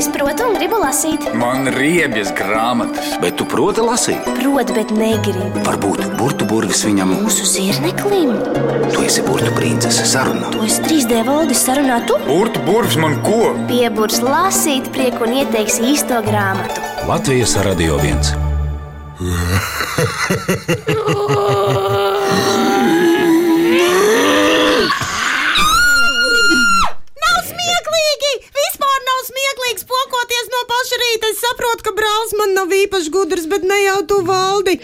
Es protu un gribu lasīt. Man riebjas grāmatas. Bet tu proti lasīt? Protu, bet negribu. Varbūt burbuļu burvis viņam. Mūsu zirneklim. Tu esi princese sarunā. To es 3D valdis sarunā tu. Burvis man ko? Pieburs lasīt prieku un ieteiks īsto grāmatu. Latvijas radio viens. Nav saprotu, ka brālis man nav īpaši gudrs, bet ne jau tu valdi.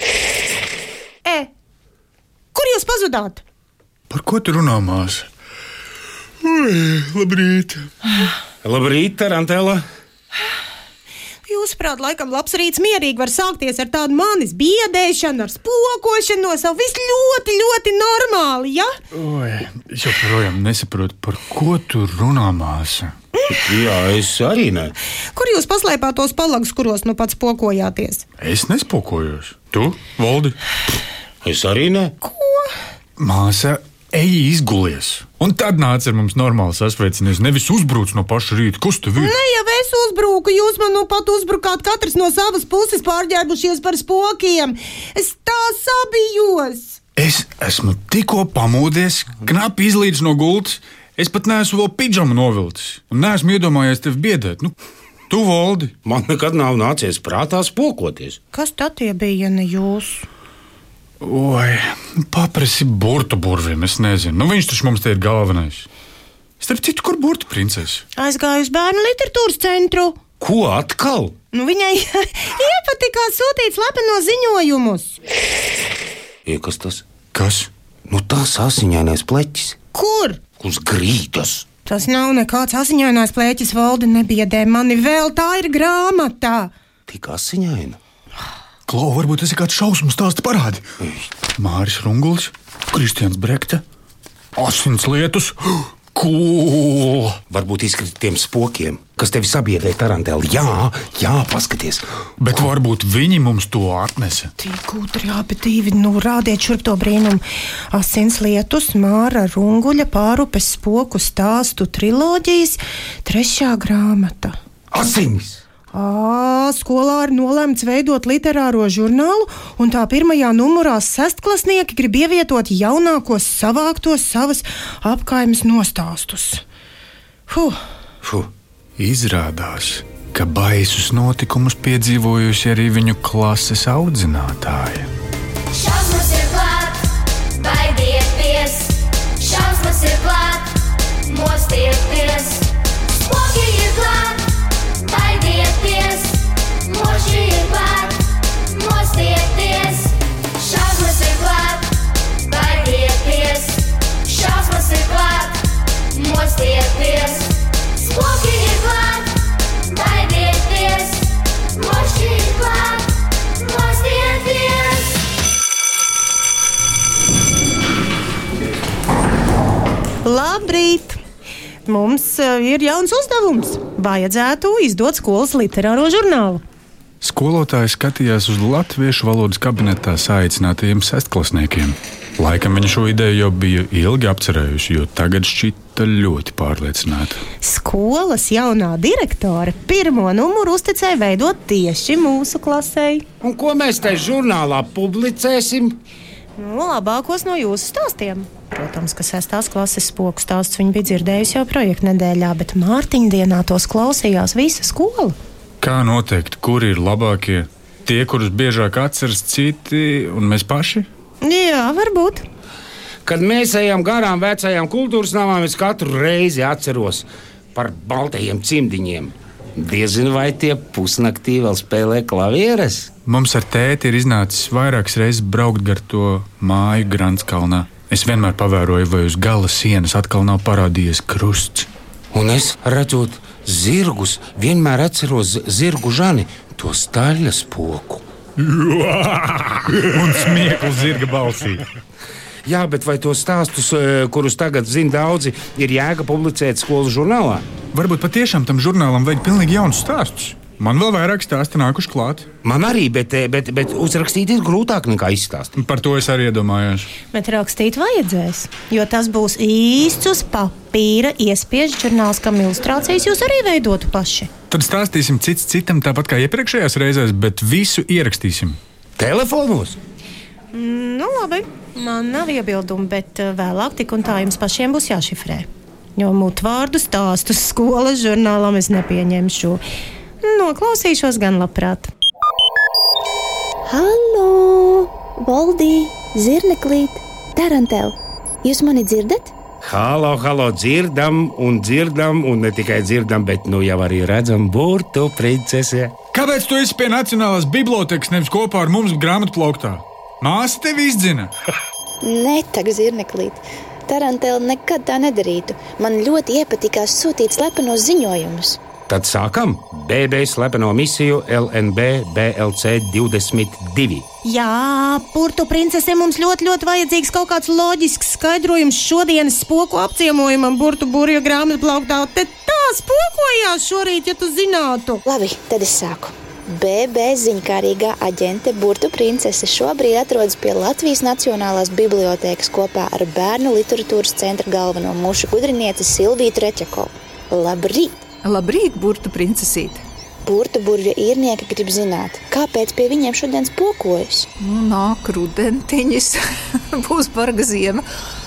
E, kur jūs pazudāt? Par ko tu runā, māsa? Labrīt! Labrīt, Tarantela! Jūsuprāt, laikam labs rīts mierīgi var sākties ar tādu manis biedēšanu, ar spokošanos, jau viss ļoti, ļoti normāli, ja? Oi, es joprojām nesaprotu, par ko tu runā, māsa. Jā, es arī ne. Kur jūs paslēpāt tos palagus, kuros nu pats spokojāties? Es nespokojos. Tu, Valdi? Es arī ne. Māsa, ej izgulies. Un tad nāc ar mums normāli sasveicinies. Nevis uzbruc no paša rīta. Kas tev ir? Ne jau es uzbruku, jūs man nu pat uzbrukāt katrs no savas puses, pārģērbušies par spokiem. Es tā sabijos! Es esmu tikko pamodies, knapi izlīdis no gultas. Es pat neesmu vēl pidžamu novilcis. Un neesmu iedomājies tevi biedēt. Nu, tu, Valdi, Man nekad nav nācies prātā spokoties. Kas tad bija, ja ne jūs? Oi, paprasti burbuļu burvim. Es nezinu, nu, viņš taču mums te ir galvenais. Starp citu, kur burbuļu princese? Aizgāju uz bērnu literatūras centru. Ko atkal? Nu, viņai iepatikās sūtīt slepeno ziņojumus. Ja, kas tas? Kas? Nu, tas asiņainais pleķis. Kur? Uz grīdas. Tas nav nekāds asiņainās plēķis, valde nebiedē mani vēl. Tā ir grāmata. Tik asiņaina. Klau, varbūt tas ir kāds šausmu stāsts parādi. Māris Rungulis, Kristians Brekte, Asins lietus. Cool! Varbūt izskatīt tiem spokiem, kas tevi sabiedrē tarantēli. Jā, jā, paskaties. Bet varbūt viņi mums to atnesa. Tik abi divi, nu rādiet šurp to brīnumu. Asins lietus, Māra Runguļa pārupes spoku stāstu triloģijas trešā grāmata. Asinis! Ā, skolā ir nolēmts veidot literāro žurnālu, un tā pirmajā numurā sestklasnieki grib ievietot jaunākos savāktos savas apkaimes nostāstus. Huh. Fuh. Izrādās, ka baisus notikumus piedzīvojusi arī viņu klases audzinātāja. Šausmas ir ir jauns uzdevums. Vajadzētu izdot skolas literāro žurnālu. Skolotāja skatījās uz latviešu valodas kabinetā saicinātajiem sestklasniekiem. Laikam viņa šo ideju jau bija ilgi apcerējusi, jo tagad šķita ļoti pārliecināta. Skolas jaunā direktore pirmo numuru uzticēja veidot tieši mūsu klasē. Un ko mēs tajā žurnālā publicēsim? Nu, labākos no jūsu stāstiem. Protams, ka sestās klases spoku stāsts viņa bija dzirdējusi jau projekta nedēļā, bet Mārtiņa dienā tos klausījās visa skola. Kā noteikt, kuri ir labākie? Tie, kurus biežāk atceras citi, un mēs paši? Jā, varbūt. Kad mēs ejam garām vecajām kultūras namām, es katru reizi atceros par baltajiem cimdiņiem. Diezinu, vai tie pusnaktī vēl spēlē klavieres? Mums ar tēti ir iznācis vairākas reizes braukt gar to māju Grānskalnā. Es vienmēr pavēroju, vai uz gala sienas atkal nav parādījies krusts. Un es redzot zirgus, vienmēr atceros zirgu žani, to staļas poku. Un smieklis zirga balsī. Jā, bet vai tos stāstus, eh, kurus tagad zina daudzi, ir jēga publicēt skolu žurnālā? Varbūt patiešām tam žurnālam vajag pilnīgi jaunus stāstus. Man vēl vairāk stāstu nākuši klāt. Man arī, bet, eh, bet, bet uzrakstīt ir grūtāk nekā izstāstīt. Par to es arī iedomājos. Bet rakstīt vajadzēs, jo tas būs īsts uz papīra iespiežu žurnāls, kam ilustrācijas jūs arī veidotu paši. Tad stāstīsim cits citam tāpat kā iepriekšējās reizēs, bet visu ierakstīsim. Telefonos? Nu, labi, man nav iebildumu, bet eh, vēlāk tik un tā jums pašiem būs jāšifrē. Jo mutvārdu stāstus skolas žurnālam es nepieņemšu. Noklausīšos gan labprāt. Halo! Valdī, zirneklīt, tarantel! Jūs mani dzirdat? Halo, halo, dzirdam un dzirdam, un ne tikai dzirdam, bet nu jau arī redzam burtu princese. Kāpēc tu esi pie Nacionālās bibliotekas nevis kopā ar mums grāmatplauktā? Māsa tevi izdzina. Netag zirneklīt. Tarantela nekad tā nedarītu. Man ļoti iepatikās sūtīt slepenos ziņojumus. Tad sākam BB slepeno misiju LNB BLC 22. Jā, Porto princese mums ļoti, ļoti vajadzīgs kaut kāds loģisks skaidrojums šodienas spoku apciemojumam Burtu burju grāmatplauktā. Te tā spokojās šorīt, ja tu zinātu. Labi, tad es sāku. BB ziņkārīgā aģente Burtu princese šobrīd atrodas pie Latvijas Nacionālās bibliotēkas kopā ar Bērnu literatūras centra galveno mušu gudrinieci Silviju Treķakovu. Labrīt! Labrīt, burtu princesīte! Burvju īrnieki grib zināt, kāpēc pie viņiem šodien spokojas. Nu, nāk rudentiņas, būs barga ziema.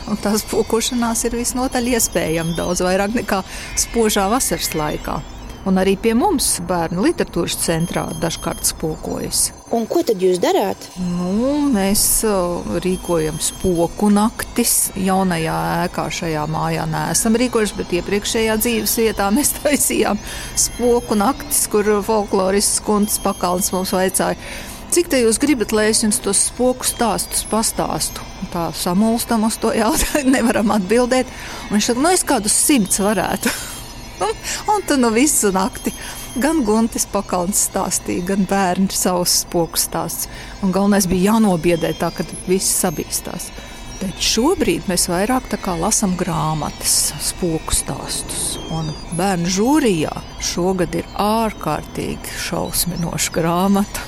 Un tās pokošanās ir visnotaļ iespējama daudz vairāk nekā spožā vasaras laikā. Un arī pie mums, bērnu literatūras centrā, dažkārt spokojas. Un ko tad jūs darāt? Nu, mēs uh, rīkojam spoku naktis. Jaunajā ēkā šajā mājā neesam rīkojuši, bet iepriekšējā dzīves vietā mēs taisījām spoku naktis, kur folklorists Kunts Pakalns mums vaicāja. Cik te jūs gribat, lai es jums tos spoku stāstus pastāstu? Tā samulstam uz to jautājumu, nevaram atbildēt. Un viņš saka, nu es kādus simts varētu. un tu nu visu nakti gan Guntis pakalns stāstīja, gan bērni savus spoku stāstus. Un galvenais bija jānobiedē tā, ka viss sabīstās. Bet šobrīd mēs vairāk lasām grāmatas, spoku stāstus. Un bērnu žūrijā šogad ir ārkārtīgi šausminoša grāmata.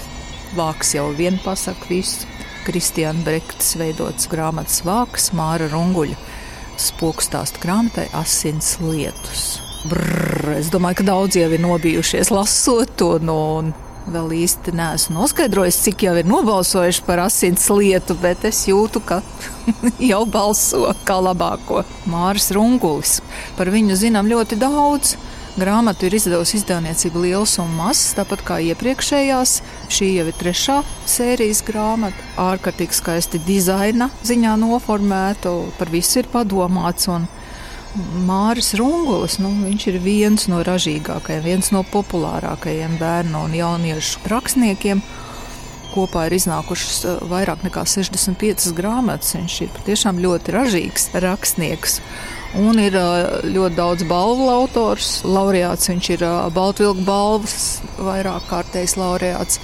Vāks jau vien pasaka visu. Kristiāna Brektas veidots grāmatas vāks Māra Runguļa. Spoku stāstu grāmatai Asins lietus. Brrr, es domāju, ka daudz jau ir nobijušies lasot to. Nu, un vēl īsti neesmu noskaidrojis, cik jau ir nobalsojuši par asins lietu, bet es jūtu, ka jau balso kā labāko. Māris Rungulis. Par viņu zinām ļoti daudz. Grāmatu ir izdevusi izdevniecība Liels un Mazs, tāpat kā iepriekšējās. Šī jau ir trešā sērijas grāmata. Ārkārtīgi skaisti dizaina ziņā noformēta, par visu ir padomāts. Un Māris Rungulis, nu, viņš ir viens no ražīgākajiem, viens no populārākajiem bērnu un jauniešu rakstniekiem. Kopā ir iznākušas eh, vairāk nekā 65 grāmatas. Viņš ir patiešām ļoti ražīgs rakstnieks. Un ir eh, ļoti daudz balvu autors. Laureāts viņš ir eh, Baltvilku balvas vairāk kārtējs laureāts.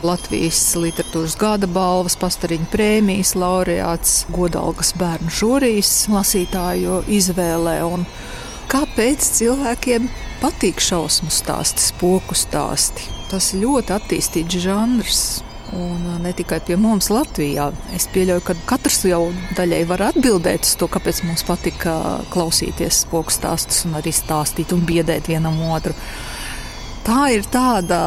Latvijas literatūras gada balvas, pastariņu prēmijas laureāts, godalgas bērnu žūrijas lasītāju izvēlē. Un kāpēc cilvēkiem patīk šausmu stāsti, spoku stāsti? Tas ļoti attīstīts žanrs. Un uh, ne tikai pie mums Latvijā. Es pieļauju, ka katrs jau daļai var atbildēt uz to, kāpēc mums patika klausīties spoku stāstus un arī stāstīt un biedēt vienam otru. Tā ir tāda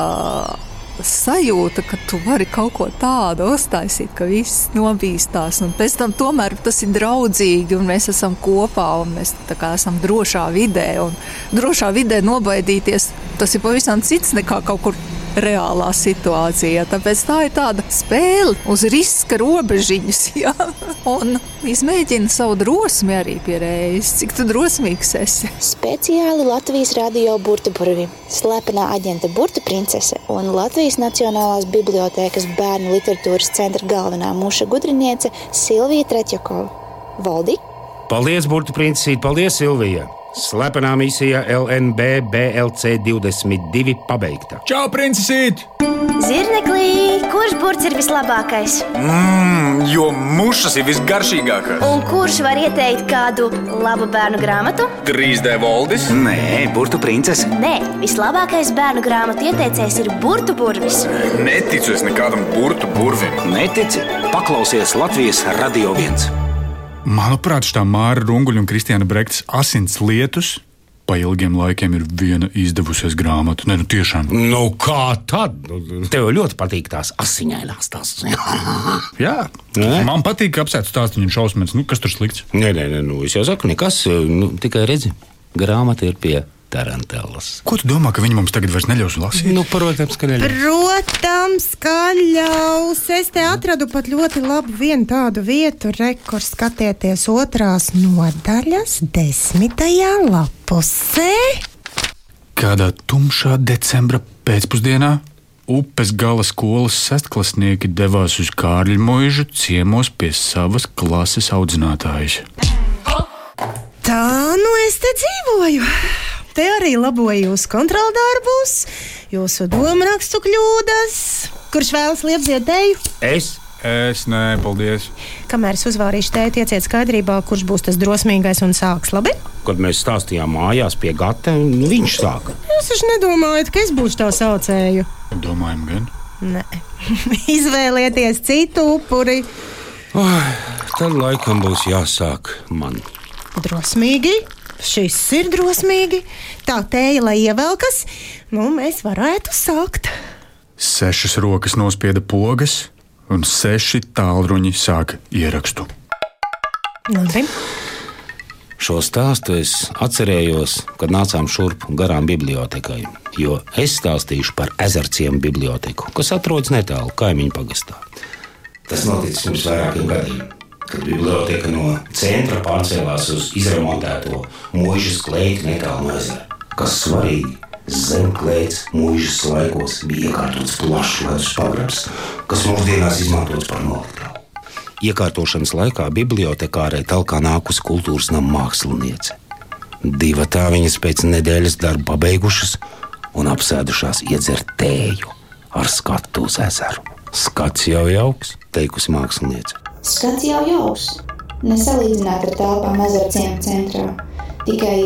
sajūta, ka tu vari kaut ko tādu uztaisīt, ka viss nobīstās. Un pēc tam tomēr tas ir draudzīgi, un mēs esam kopā, un mēs esam drošā vidē. Un drošā vidē nobaidīties, tas ir pavisam cits nekā kaut kur reālā situācijā. Tāpēc tā ir tāda spēle uz riska robežiņas. Ja? Un izmēģina savu drosmi arī pie reizes. Cik tu drosmīgs esi? Speciāli Latvijas radio burbuļsaktas, slepenā aģenta Burbuļu princese un Latvijas Nacionālās bibliotēkas bērnu literatūras centra galvenā muša gudriniece Silvija Tretjakova. Valdi? Paldies, Burbuļs princesīt, paldies, Silvija! Slepenā misija LNB BLC 22 pabeigta. Čau, princesīt! Zirneklī, kurš burts ir vislabākais? Mmm, jo mušas ir visgaršīgākās. Un kurš var ieteikt kādu labu bērnu grāmatu? 3D valdis. Nē, burtu princese. Nē, vislabākais bērnu grāmatu ieteicējs ir burtu burvis. Neticu es nekādam burtu burvim. Netici? Paklausies Latvijas Radio 1. Manuprāt, tā Māra Runguļa un Kristiāna Brektas asins lietus pa ilgiem laikiem ir viena izdevusies grāmata. Nē, nu tiešām. Nu, kā tad? Nu, Tev ļoti patīk tās asiņainās tās. Jā, Nē? man patīk apsēt stāstīņu un šausmas. Nu, kas tur slikts? Nē, nē, nē nu, es jau saku, nekas. Nu, tikai redzi, grāmata ir pie Tarantellas. Ko tu domā, ka viņi mums tagad vairs neļaus lasīt? Nu, protams, ka neļaus. Protams, ka ļaus. Es te atradu pat ļoti labu vienu tādu vietu, rekord skatieties otrās nodaļas, desmitajā lapusē. Kādā tumšā decembra pēcpusdienā upes gala skolas sestklasnieki devās uz Kārļa mūžu ciemos pie savas klases audzinātājas. Tā nu es te dzīvoju. Te arī laboju jūsu kontroldarbus, jūsu domārakstu kļūdas. Kurš vēlas liepziet teju? Es? Es nē, paldies. Kamēr es uzvārīšu teju, tieciet skaidrībā, kurš būs tas drosmīgais un sāks. Labi? Kad mēs stāstījām mājās pie gata, nu, viņš sāka. Jūs taču nedomājat, ka es būšu tā saucēju? Domājam, gan. Nē, izvēlieties citu upuri. Ai, tad laikam būs jāsāk man. Drosmīgi. Šis ir drosmīgi. Tā tēja, lai ievelkas, nu mēs varētu sākt. Sešas rokas nospieda pogas, un seši tālruņi sāka ierakstu. Labi. Šo stāstu es atcerējos, kad nācām šurp garām bibliotekai, jo es stāstīšu par ezerciem biblioteku, kas atrodas netālu kaimiņu pagastā. Tas noticis pirms vairākiem gadiem, kad biblioteka no centra pārcēlās uz izremontēto mūžas kleitu netālu no ezera. Kas svarīgi, zem kleitas mūžas laikos bija iekārtots plašs ledus pagrabs, kas mūsdienās izmantots par noliktavu. Iekārtošanas laikā bibliotekārai talkā nākusi kultūras nama māksliniece. Divi tā viņas pēc nedēļas darba pabeigušas un apsēdušās iedzert tēju ar skatu uz ezeru. Skats jau jauks, teikusi māksliniece. Skats jau jauks. Nesalīdzināt ar telpām ezera ciemu centrā. Tikai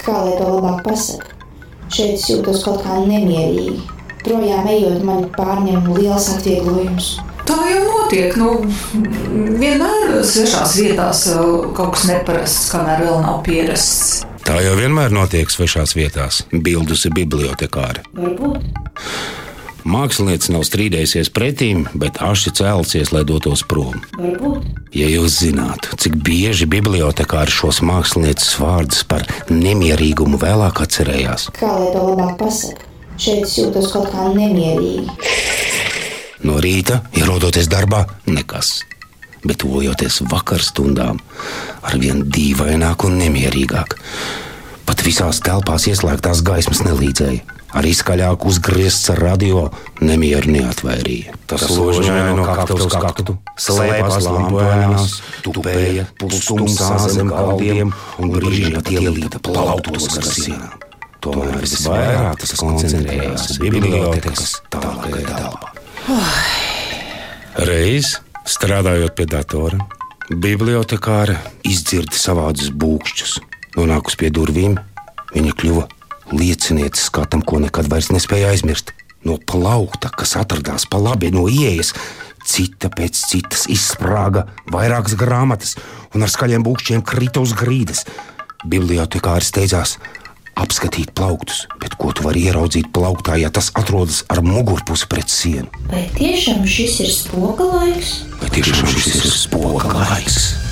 kā lai to labāk pasakā. Šeit es jūtos kaut kā nemierīgi. Projām ejot, man pārņem liels atvieglojums. Tā jau notiek. Nu, vienmēr svešās vietās uh, kaut kas neparasts, kamēr vēl nav pierasts. Tā jau vienmēr notiek svešās vietās, bildusi bibliotekāre. Varbūt. Mākslinieci nav strīdējusies pretīm, bet aši cēlusies, lai dotos prom. Varbūt. Ja jūs zinātu, cik bieži bibliotekāri šos mākslinieces vārdus par nemierīgumu vēlāk atcerējās, Kā lai to labāk pasakā. Šeit es jūtos kaut kā nemierīgi. no rīta, ierodoties darbā, nekas. Bet tuvojoties vakarstundām, arvien dīvaināk un nemierīgāk. Pat visās telpās ieslēgtās gaismas nelīdzēja. Arī skaļāk uzgriezts ar radio nemieru neatvairīja. Tas ložņoja no kakta uz kaktu, slēpās lampojainās, tupēja, pustumsā zem galdiem un brīžiem pat ielīda plauktos gar sienām. Tomēr visvairāk tas koncentrējās bibliotekas tālākajā telpā. Reiz, strādājot pie datora, bibliotekāra izdzirda savādus būkšķus. Nonākusi pie durvīm, viņa kļuva lieciniece skatam, ko nekad vairs nespēja aizmirst. No plaukta, kas atradās pa labi no ieejas, cita pēc citas izsprāga vairākas grāmatas un ar skaļiem būkšķiem krita uz grīdas. Bibliotekāris steidzās apskatīt plauktus, bet ko tu vari ieraudzīt plauktā, ja tas atrodas ar mugurpusi pret sienu? Vai tiešām šis ir spoka laiks? Vai tiešām šis ir spoka laiks?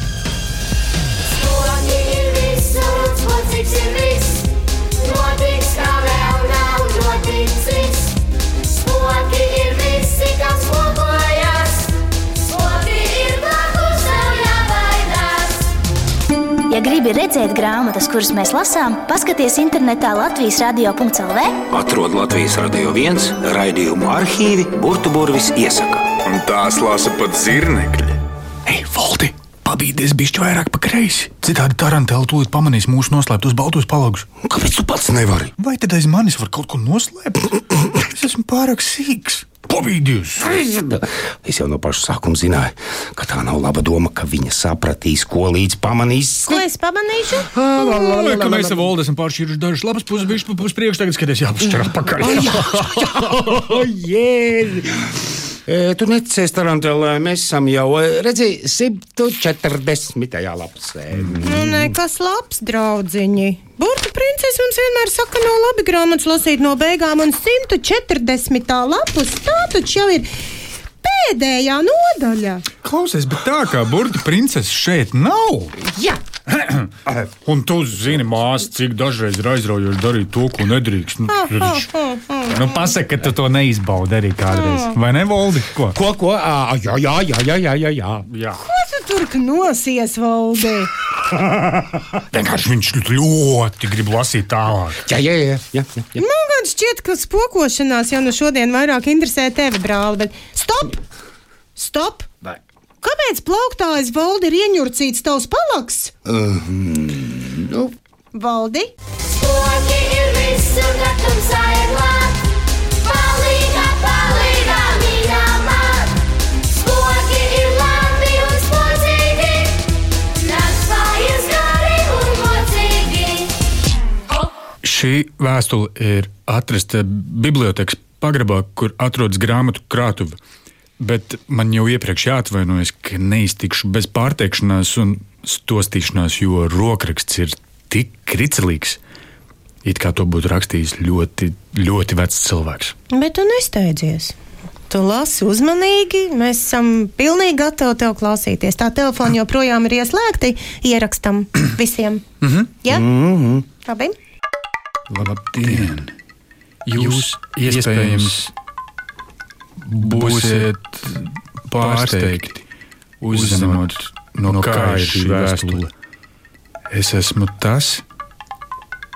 Ja gribi redzēt grāmatas, kuras mēs lasām, paskaties internetā Latvijas radio.cl. Atrod Latvijas radio viens raidījumu arhīvi, burbuļsaktas iesaka. Un tās lasa pat zirnekļi. Ei, Volti! Pabīdies bišķi vairāk pa kreisi. Citādi tarantēlu tūlīt pamanīs mūsu noslēptos baltos palaugus. Kāpēc tu pats nevari? Vai tad aiz manis var kaut ko noslēpt? es esmu pārāk sīgs. Pabīdies! Es jau no paša sākuma zināju, ka tā nav laba doma, ka viņa sapratīs, ko līdz pamanīs. Ko es pamanīšu? Lai, ka mēs ar Voldu esam pāršķīruši dažas labas puses, bišķi puses priekšu, tagad skaties jāpašķir atpakaļ. Jēzi! E, tu neticies, Tarantēlē, mēs esam jau redzējuši 140. lapsē. Nu, nekas labs, draudziņi. Burbuļu princese mums vienmēr saka, nav labi grāmatas lasīt no beigām, un 140. lapus tā taču jau ir pēdējā nodaļa. Klausies, bet tā kā burbuļu princese šeit nav. Jā, Un tu zini, māsa, cik dažreiz ir aizraujoši darīt to, ko nedrīkst. Nu, nu pasaka, ka tu to neizbaudi arī kādreiz. Vai ne, Voldi? Ko? Ko, ko? Ā, jā, jā, jā, jā, jā, jā, jā. Jā. ko tu tur knosies, Valdi? Vienkārši viņš ļoti grib lasīt tālāk. Jā, jā, jā, jā, jā, jā. Man gan šķiet, ka spokošanās jau no šodien vairāk interesē tevi, brāli, bet stop! Stop! Kāpēc plauktājs Valdi ir ieņurcīts tavs palaks? Nu, Valdi? Spoki ir visur, māt. Spoki ir labi. Šī vēstule ir atrasta bibliotekas pagrabā, kur atrodas grāmatu krātuve. Bet man jau iepriekš jāatvainojas, ka neiztikšu bez pārteikšanās un stostīšanās, jo rokraksts ir tik kricelīgs. It kā to būtu rakstījis ļoti, ļoti vecs cilvēks. Bet tu nesteidzies. Tu lasi uzmanīgi, mēs esam pilnīgi gatavi tev klausīties. Tā telefona joprojām ir ieslēgta ierakstam visiem. Jā, labi. Labdien! Jūs iespējams būsiet pārsteigti, uzzinot, no kā ir šī vēstule. Es esmu tas,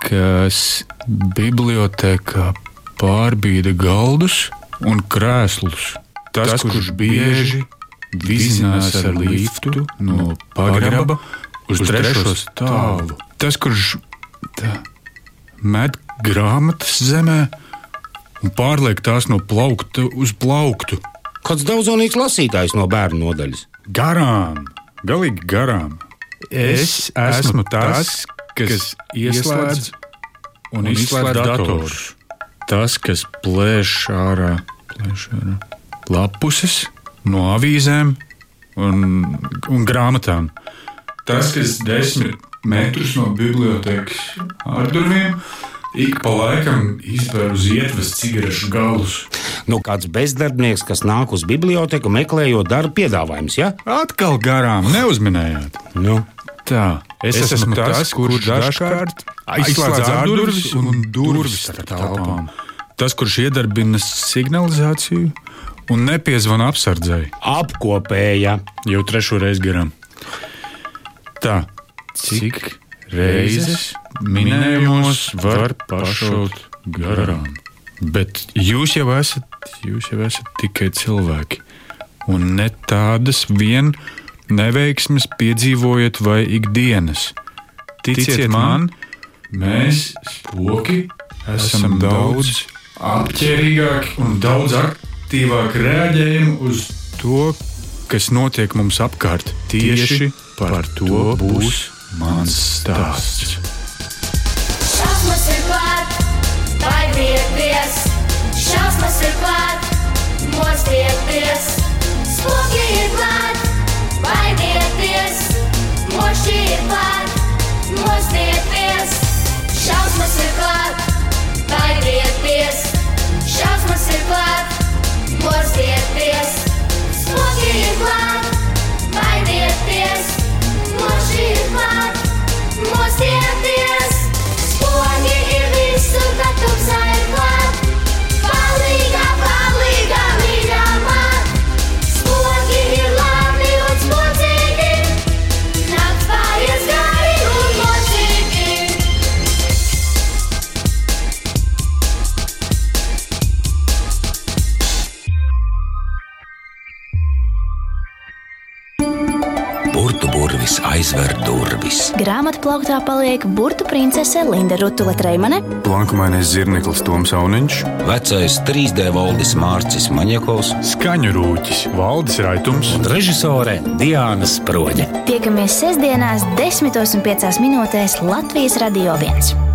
kas bibliotekā pārbīda galdus un krēslus. Tas, kurš bieži vizinās ar liftu no pagraba uz trešo stāvu. Tas, kurš tā, met grāmatas zemē un pārliek tās no plaukta uz plauktu. kāds daudzonīgs lasītājs no bērnu nodaļas. Garām, galīgi garām. Es esmu tas, kas ieslēdz un izslēdz dators. Tas, kas plēš ārā, plēš ārā lapuses no avīzēm un, un grāmatām. Tas, kas desmit metrus no bibliotekas ārdurviem, ik pa laikam izbēr uz ietves cigarešu galus. Nu, kāds bezdarbnieks, kas nāk uz biblioteku meklējot darba piedāvājumus, ja? Atkal garām neuzminējāt. Nu, Tā, es, es esmu tas, kurš dažkārt aizslēdz ārdurvis un durvis starp telpām. Tas, kurš iedarbina signalizāciju un nepiezvana apsardzēji apkopēja. jau trešo reizi garām. Tā, cik reizes minējumos var pašaut garām. Bet jūs jau esat, jūs jau esat tikai cilvēki. Un ne tādas vien neveiksmes piedzīvojat vai ikdienas. Ticiet man, mēs, spoki, esam daudz apģērbīgāki un daudz aktīvāk reaģējam uz to, kas notiek mums apkārt. Tieši par to būs mans stāsts. Šausmas ir klāt, baidieties. Šausmas ir klāt, mostieties. Spoki ir klāt, baidieties. Moši ir klāt, mostieties. Šausmas ir klāt, baidieties. Šausmas ir klāt, mostieties. Spoki ir klāt, Moši ir durvis. Grāmatā plauktā paliek burbuļu princese Linda Rutula Treimane, Blankumainais zirneklis Toms Auniņš, Vecais 3D valdis Mārcis Maņakovs Skaņu rūķis, Valdis Raitums. Un režisore Diana Sproģe. tiekamies sestdienās, 10.5 minūtēs Latvijas Radio 1.